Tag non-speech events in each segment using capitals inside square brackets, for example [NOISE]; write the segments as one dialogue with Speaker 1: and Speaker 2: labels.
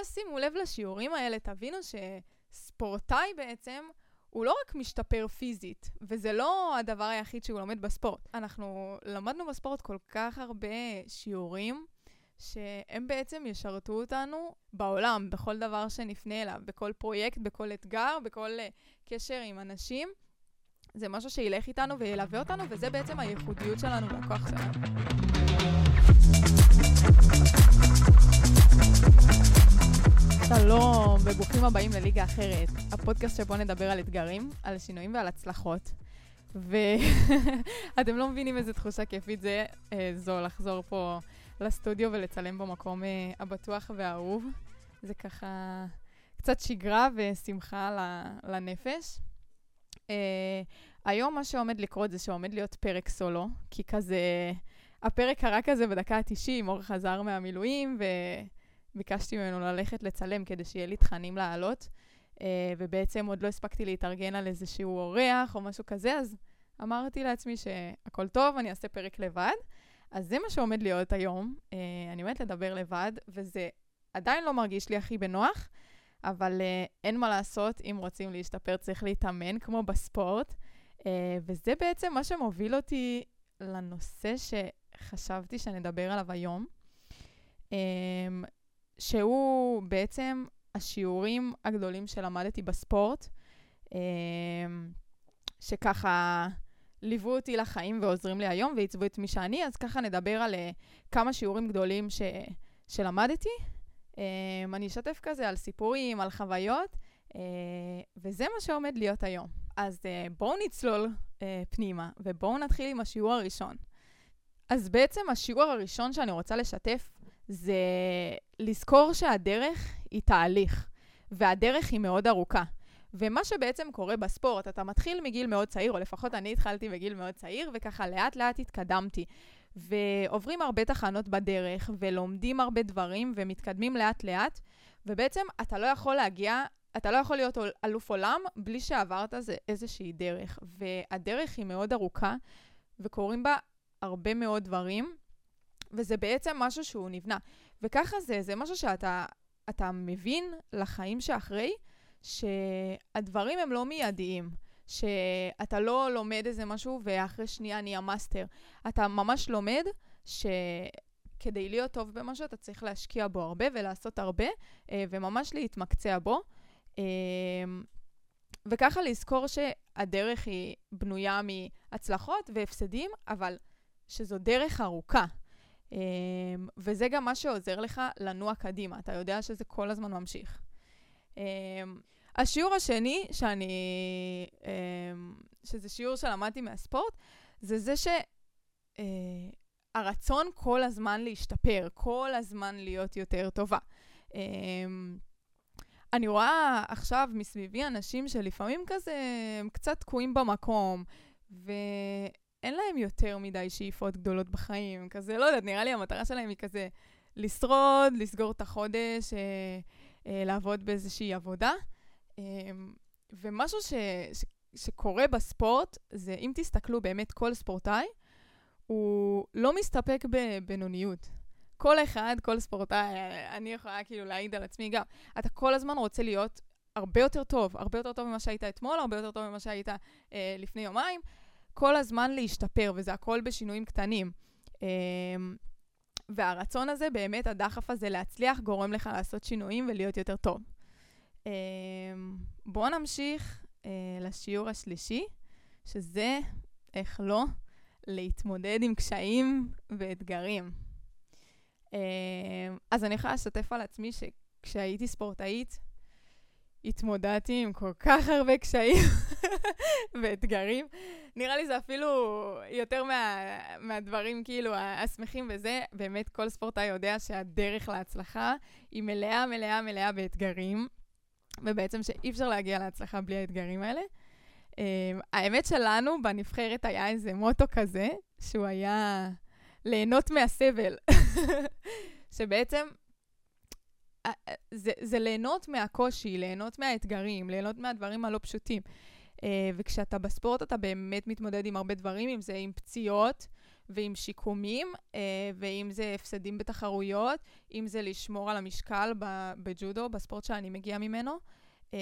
Speaker 1: תשימו לב לשיעורים האלה, תבינו שספורטאי בעצם הוא לא רק משתפר פיזית, וזה לא הדבר היחיד שהוא לומד בספורט. אנחנו למדנו בספורט כל כך הרבה שיעורים, שהם בעצם ישרתו אותנו בעולם, בכל דבר שנפנה אליו, בכל פרויקט, בכל אתגר, בכל uh, קשר עם אנשים. זה משהו שילך איתנו וילווה אותנו, וזה בעצם הייחודיות שלנו והכוח שלנו. שלום, וברוכים הבאים לליגה אחרת, הפודקאסט שבו נדבר על אתגרים, על שינויים ועל הצלחות. ואתם [LAUGHS] לא מבינים איזה תחושה כיפית זה, אה, זו לחזור פה לסטודיו ולצלם במקום אה, הבטוח והאהוב. זה ככה קצת שגרה ושמחה לנפש. אה, היום מה שעומד לקרות זה שעומד להיות פרק סולו, כי כזה, הפרק קרה כזה בדקה ה-90, אור חזר מהמילואים, וביקשתי ממנו ללכת לצלם כדי שיהיה לי תכנים לעלות, אה, ובעצם עוד לא הספקתי להתארגן על איזשהו אורח או משהו כזה, אז אמרתי לעצמי שהכל טוב, אני אעשה פרק לבד. אז זה מה שעומד להיות היום. Uh, אני עומדת לדבר לבד, וזה עדיין לא מרגיש לי הכי בנוח, אבל uh, אין מה לעשות, אם רוצים להשתפר צריך להתאמן, כמו בספורט. Uh, וזה בעצם מה שמוביל אותי לנושא שחשבתי שנדבר עליו היום, um, שהוא בעצם השיעורים הגדולים שלמדתי בספורט, um, שככה... ליוו אותי לחיים ועוזרים לי היום ועיצבו את מי שאני, אז ככה נדבר על uh, כמה שיעורים גדולים ש, שלמדתי. Um, אני אשתף כזה על סיפורים, על חוויות, uh, וזה מה שעומד להיות היום. אז uh, בואו נצלול פנימה, ובואו נתחיל עם השיעור הראשון. אז בעצם השיעור הראשון שאני רוצה לשתף זה לזכור שהדרך היא תהליך, והדרך היא מאוד ארוכה. ומה שבעצם קורה בספורט, אתה מתחיל מגיל מאוד צעיר, או לפחות אני התחלתי בגיל מאוד צעיר, וככה לאט לאט התקדמתי. ועוברים הרבה תחנות בדרך, ולומדים הרבה דברים, ומתקדמים לאט לאט, ובעצם אתה לא יכול להגיע, אתה לא יכול להיות אלוף עולם בלי שעברת איזושהי דרך. והדרך היא מאוד ארוכה, וקורים בה הרבה מאוד דברים, וזה בעצם משהו שהוא נבנה. וככה זה, זה משהו שאתה מבין לחיים שאחרי, שהדברים הם לא מיידיים. שאתה לא לומד איזה משהו ואחרי שנייה נהיה מאסטר. אתה ממש לומד שכדי להיות טוב במשהו אתה צריך להשקיע בו הרבה ולעשות הרבה, אה, וממש להתמקצע בו. אה, וככה לזכור שהדרך היא בנויה מהצלחות והפסדים, אבל שזו דרך ארוכה. אה, וזה גם מה שעוזר לך לנוע קדימה. אתה יודע שזה כל הזמן ממשיך. Um, השיעור השני, שאני, um, שזה שיעור שלמדתי מהספורט, זה זה שהרצון uh, כל הזמן להשתפר, כל הזמן להיות יותר טובה. אני רואה עכשיו מסביבי אנשים שלפעמים כזה הם קצת תקועים במקום, ואין להם יותר מדי שאיפות גדולות בחיים. כזה, לא יודעת, נראה לי המטרה שלהם היא כזה לשרוד, לסגור את החודש, אה, אה, לעבוד באיזושהי עבודה. אה, ומשהו ש, ש, שקורה בספורט, זה אם תסתכלו באמת, כל ספורטאי, הוא לא מסתפק בבינוניות. כל אחד, כל ספורטאי, אני יכולה כאילו להעיד על עצמי גם, אתה כל הזמן רוצה להיות הרבה יותר טוב, הרבה יותר טוב ממה שהיית אתמול, הרבה יותר טוב ממה שהיית אה, לפני יומיים. כל הזמן להשתפר, וזה הכל בשינויים קטנים. אה, והרצון הזה, באמת, הדחף הזה להצליח, גורם לך לעשות שינויים ולהיות יותר טוב. אמ, בואו נמשיך אה, לשיעור השלישי, שזה, איך לא, להתמודד עם קשיים ואתגרים. אמ, אז אני יכולה לשתף על עצמי שכשהייתי ספורטאית, התמודדתי עם כל כך הרבה קשיים [LAUGHS] ואתגרים. נראה לי זה אפילו יותר מה, מהדברים כאילו השמחים וזה. באמת כל ספורטאי יודע שהדרך להצלחה היא מלאה, מלאה, מלאה באתגרים, ובעצם שאי אפשר להגיע להצלחה בלי האתגרים האלה. Um, האמת שלנו בנבחרת היה איזה מוטו כזה, שהוא היה ליהנות מהסבל. [LAUGHS] שבעצם זה, זה ליהנות מהקושי, ליהנות מהאתגרים, ליהנות מהדברים הלא פשוטים. אה, וכשאתה בספורט אתה באמת מתמודד עם הרבה דברים, אם זה עם פציעות ועם שיקומים, אה, ואם זה הפסדים בתחרויות, אם זה לשמור על המשקל בג'ודו, בספורט שאני מגיעה ממנו. אה,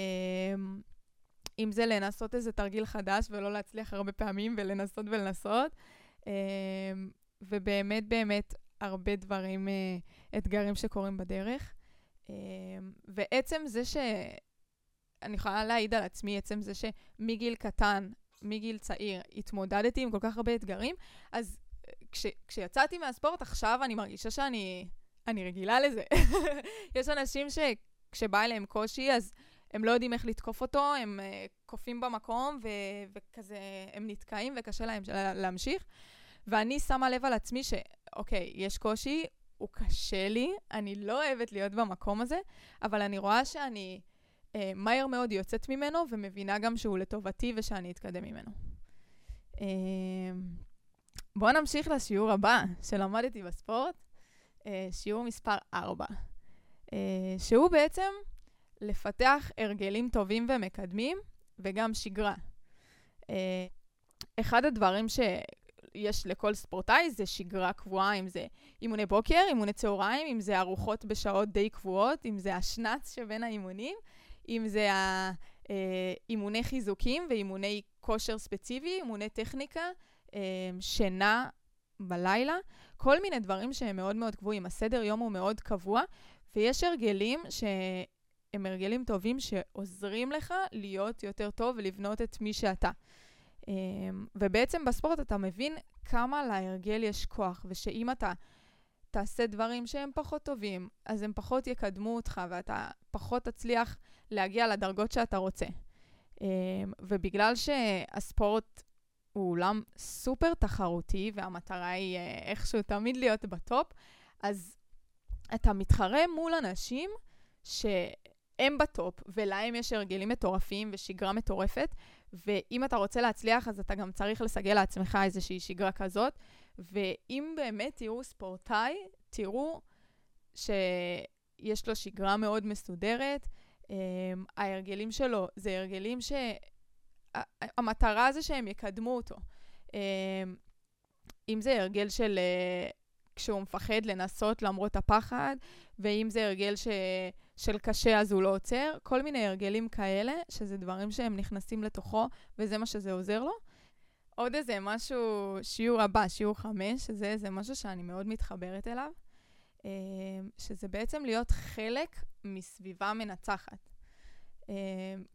Speaker 1: אם זה לנסות איזה תרגיל חדש ולא להצליח הרבה פעמים ולנסות ולנסות. ובאמת, באמת, הרבה דברים, אתגרים שקורים בדרך. ועצם זה ש... אני יכולה להעיד על עצמי, עצם זה שמגיל קטן, מגיל צעיר, התמודדתי עם כל כך הרבה אתגרים, אז אה, כש, כשיצאתי מהספורט, עכשיו אני מרגישה שאני אני רגילה לזה. [LAUGHS] יש אנשים שכשבא אליהם קושי, אז הם לא יודעים איך לתקוף אותו, הם uh, קופאים במקום, ו- וכזה, הם נתקעים וקשה להם להמשיך. ואני שמה לב על עצמי שאוקיי, יש קושי, הוא קשה לי, אני לא אוהבת להיות במקום הזה, אבל אני רואה שאני... אה, מהר מאוד יוצאת ממנו, ומבינה גם שהוא לטובתי ושאני אתקדם ממנו. אה, בואו נמשיך לשיעור הבא שלמדתי בספורט, אה, שיעור מספר 4, אה, שהוא בעצם לפתח הרגלים טובים ומקדמים, וגם שגרה. אה, אחד הדברים שיש לכל ספורטאי זה שגרה קבועה, אם זה אימוני בוקר, אימוני צהריים, אם זה ארוחות בשעות די קבועות, אם זה השנץ שבין האימונים. אם זה האימוני חיזוקים ואימוני כושר ספציפי, אימוני טכניקה, אה, שינה בלילה, כל מיני דברים שהם מאוד מאוד קבועים. הסדר יום הוא מאוד קבוע, ויש הרגלים שהם הרגלים טובים שעוזרים לך להיות יותר טוב ולבנות את מי שאתה. אה, ובעצם בספורט אתה מבין כמה להרגל יש כוח, ושאם אתה תעשה דברים שהם פחות טובים, אז הם פחות יקדמו אותך ואתה פחות תצליח להגיע לדרגות שאתה רוצה. אמ, ובגלל שהספורט הוא עולם סופר תחרותי, והמטרה היא אה, איכשהו תמיד להיות ב top, אז אתה מתחרה מול אנשים שהם ב top, ולהם יש הרגלים מטורפים ושגרה מטורפת, ואם אתה רוצה להצליח, אז אתה גם צריך לסגל לעצמך איזושהי שגרה כזאת. ואם באמת תראו ספורטאי, תראו שיש לו שגרה מאוד מסודרת, Um, ההרגלים שלו זה הרגלים שהמטרה זה שהם יקדמו אותו. Um, אם זה הרגל של uh, כשהוא מפחד לנסות למרות הפחד, ואם זה הרגל ש... של קשה אז הוא לא עוצר, כל מיני הרגלים כאלה, שזה דברים שהם נכנסים לתוכו, וזה מה שזה עוזר לו. עוד איזה משהו, שיעור הבא, שיעור חמש, שזה איזה משהו שאני מאוד מתחברת אליו. אמ, שזה בעצם להיות חלק מסביבה מנצחת. אמ,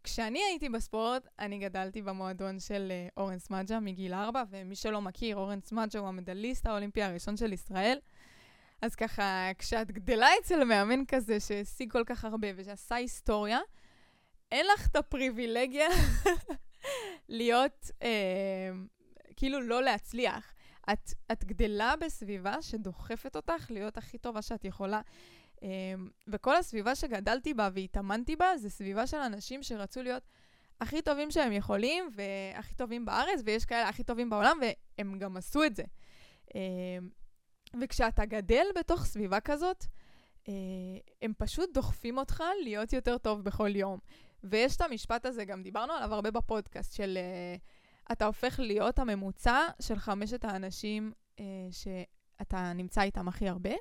Speaker 1: כשאני הייתי בספורט, אני גדלתי במועדון של אה, אורן סמדג'ה מגיל 4, ומי שלא מכיר, אורן סמדג'ה הוא המדליסט האולימפי הראשון של ישראל. אז ככה, כשאת גדלה אצל מאמן כזה שהשיג כל כך הרבה ושעשה היסטוריה, אין לך את הפריבילגיה [LAUGHS] [LAUGHS] להיות, אה, כאילו לא להצליח. את, את גדלה בסביבה שדוחפת אותך להיות הכי טובה שאת יכולה. Um, וכל הסביבה שגדלתי בה והתאמנתי בה, זה סביבה של אנשים שרצו להיות הכי טובים שהם יכולים, והכי טובים בארץ, ויש כאלה הכי טובים בעולם, והם גם עשו את זה. Um, וכשאתה גדל בתוך סביבה כזאת, uh, הם פשוט דוחפים אותך להיות יותר טוב בכל יום. ויש את המשפט הזה, גם דיברנו עליו הרבה בפודקאסט, של... Uh, אתה הופך להיות הממוצע של חמשת האנשים אה, שאתה נמצא איתם הכי הרבה.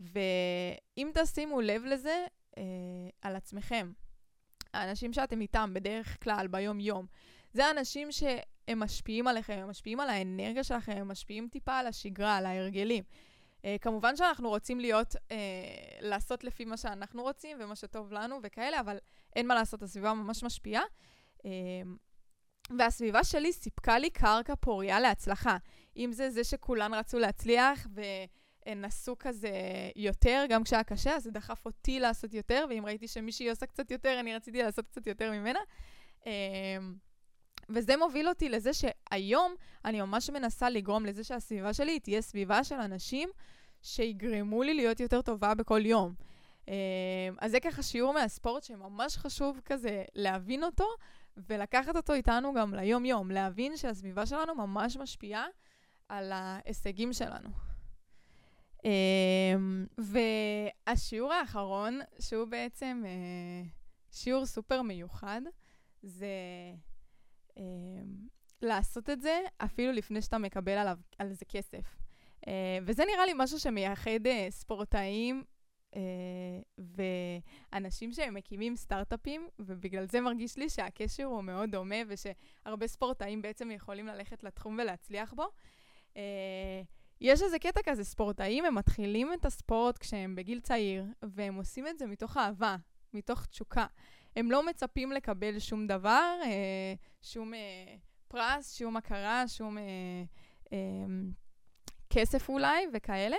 Speaker 1: ואם תשימו לב לזה אה, על עצמכם, האנשים שאתם איתם בדרך כלל, ביום-יום, זה האנשים שהם משפיעים עליכם, הם משפיעים על האנרגיה שלכם, הם משפיעים טיפה על השגרה, על ההרגלים. Uh, כמובן שאנחנו רוצים להיות, uh, לעשות לפי מה שאנחנו רוצים ומה שטוב לנו וכאלה, אבל אין מה לעשות, הסביבה ממש משפיעה. Uh, והסביבה שלי סיפקה לי קרקע פוריה להצלחה. אם זה זה שכולן רצו להצליח ונסו כזה יותר, גם כשהיה קשה, אז זה דחף אותי לעשות יותר, ואם ראיתי שמישהי עושה קצת יותר, אני רציתי לעשות קצת יותר ממנה. וזה מוביל אותי לזה שהיום אני ממש מנסה לגרום לזה שהסביבה שלי תהיה סביבה של אנשים שיגרמו לי להיות יותר טובה בכל יום. אמ, אז זה ככה שיעור מהספורט שממש חשוב כזה להבין אותו, ולקחת אותו איתנו גם ליום-יום, להבין שהסביבה שלנו ממש משפיעה על ההישגים שלנו. אמ, והשיעור האחרון, שהוא בעצם אה, שיעור סופר מיוחד, זה לעשות את זה אפילו לפני שאתה מקבל עליו, על זה כסף. וזה נראה לי משהו שמייחד ספורטאים uh, ואנשים שהם מקימים סטארט-אפים, ובגלל זה מרגיש לי שהקשר הוא מאוד דומה, ושהרבה ספורטאים בעצם יכולים ללכת לתחום ולהצליח בו. Uh, יש איזה קטע כזה, ספורטאים, הם מתחילים את הספורט כשהם בגיל צעיר, והם עושים את זה מתוך אהבה, מתוך תשוקה. הם לא מצפים לקבל שום דבר, uh, שום uh, פרס, שום הכרה, שום uh, uh, כסף אולי וכאלה.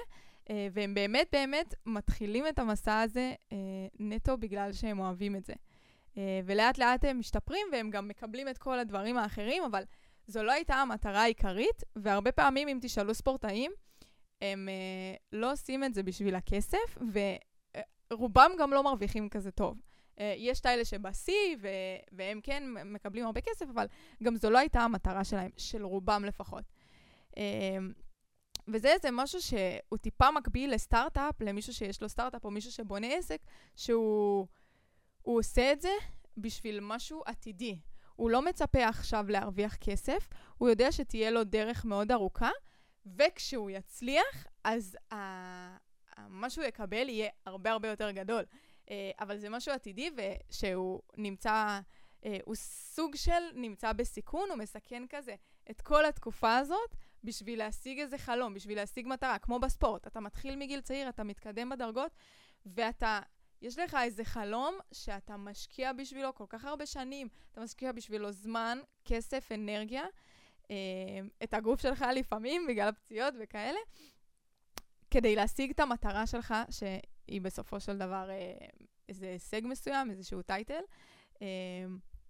Speaker 1: אה, והם באמת באמת מתחילים את המסע הזה אה, נטו בגלל שהם אוהבים את זה. אה, ולאט לאט הם משתפרים והם גם מקבלים את כל הדברים האחרים, אבל זו לא הייתה המטרה העיקרית, והרבה פעמים אם תשאלו ספורטאים, הם לא עושים את זה בשביל הכסף, ורובם גם לא מרוויחים כזה טוב. יש את האלה שבשיא, והם כן מקבלים הרבה כסף, אבל גם זו לא הייתה המטרה שלהם, של רובם לפחות. וזה איזה משהו שהוא טיפה מקביל לסטארט-אפ, למישהו שיש לו סטארט-אפ או מישהו שבונה עסק, שהוא עושה את זה בשביל משהו עתידי. הוא לא מצפה עכשיו להרוויח כסף, הוא יודע שתהיה לו דרך מאוד ארוכה, וכשהוא יצליח, אז מה שהוא יקבל יהיה הרבה הרבה יותר גדול. אה, אבל זה משהו עתידי ושהוא נמצא, אה, הוא סוג של נמצא בסיכון, הוא מסכן כזה את כל התקופה הזאת, בשביל להשיג איזה חלום, בשביל להשיג מטרה, כמו בספורט. אתה מתחיל מגיל צעיר, אתה מתקדם בדרגות, ואתה, יש לך איזה חלום שאתה משקיע בשבילו כל כך הרבה שנים, אתה משקיע בשבילו זמן, כסף, אנרגיה, אה, את הגוף שלך לפעמים, בגלל הפציעות וכאלה, כדי להשיג את המטרה שלך, שהיא בסופו של דבר אה, איזה הישג מסוים, איזשהו title. אה,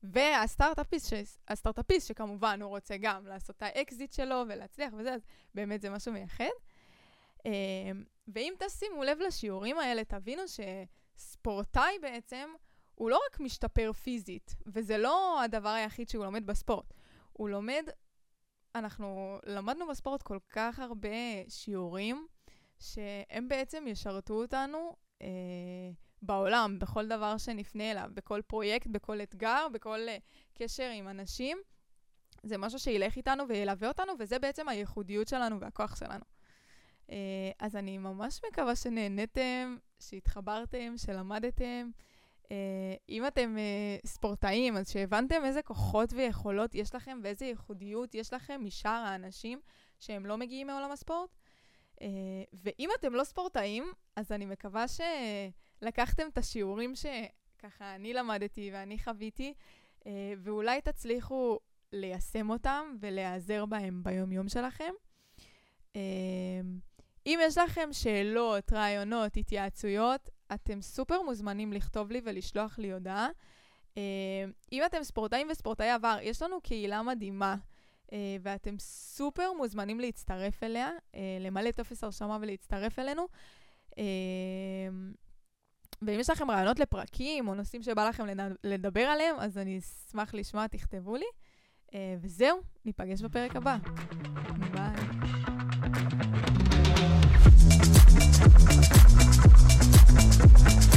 Speaker 1: והסטארט-אפיסט. שכמובן הוא רוצה גם לעשות את האקזיט שלו ולהצליח וזה, אז באמת זה משהו מייחד. אמ, ואם תשימו לב לשיעורים האלה, תבינו שספורטאי בעצם, הוא לא רק משתפר פיזית, וזה לא הדבר היחיד שהוא לומד בספורט. הוא לומד, אנחנו למדנו בספורט כל כך הרבה שיעורים, שהם בעצם ישרתו אותנו אה, בעולם, בכל דבר שנפנה אליו, בכל פרויקט, בכל אתגר, בכל uh, קשר עם אנשים. זה משהו שילך איתנו וילווה אותנו, וזה בעצם הייחודיות שלנו והכוח שלנו. Uh, אז אני ממש מקווה שנהניתם, שהתחברתם, שלמדתם. Uh, אם אתם uh, ספורטאים, אז שהבנתם איזה כוחות ויכולות יש לכם ואיזה ייחודיות יש לכם משאר האנשים שהם לא מגיעים מעולם הספורט. Uh, ואם אתם לא ספורטאים, אז אני מקווה ש... לקחתם את השיעורים שככה אני למדתי ואני חוויתי, אה, ואולי תצליחו ליישם אותם ולהיעזר בהם ביום-יום שלכם. אה, אם יש לכם שאלות, רעיונות, התייעצויות, אתם סופר מוזמנים לכתוב לי ולשלוח לי הודעה. אה, אם אתם ספורטאים וספורטאי עבר, יש לנו קהילה מדהימה, אה, ואתם סופר מוזמנים להצטרף אליה, אה, למלא טופס הרשמה ולהצטרף אלינו. אה, ואם יש לכם רעיונות לפרקים או נושאים שבא לכם לדבר עליהם, אז אני אשמח לשמוע, תכתבו לי. וזהו, ניפגש בפרק הבא. ביי. Thank you.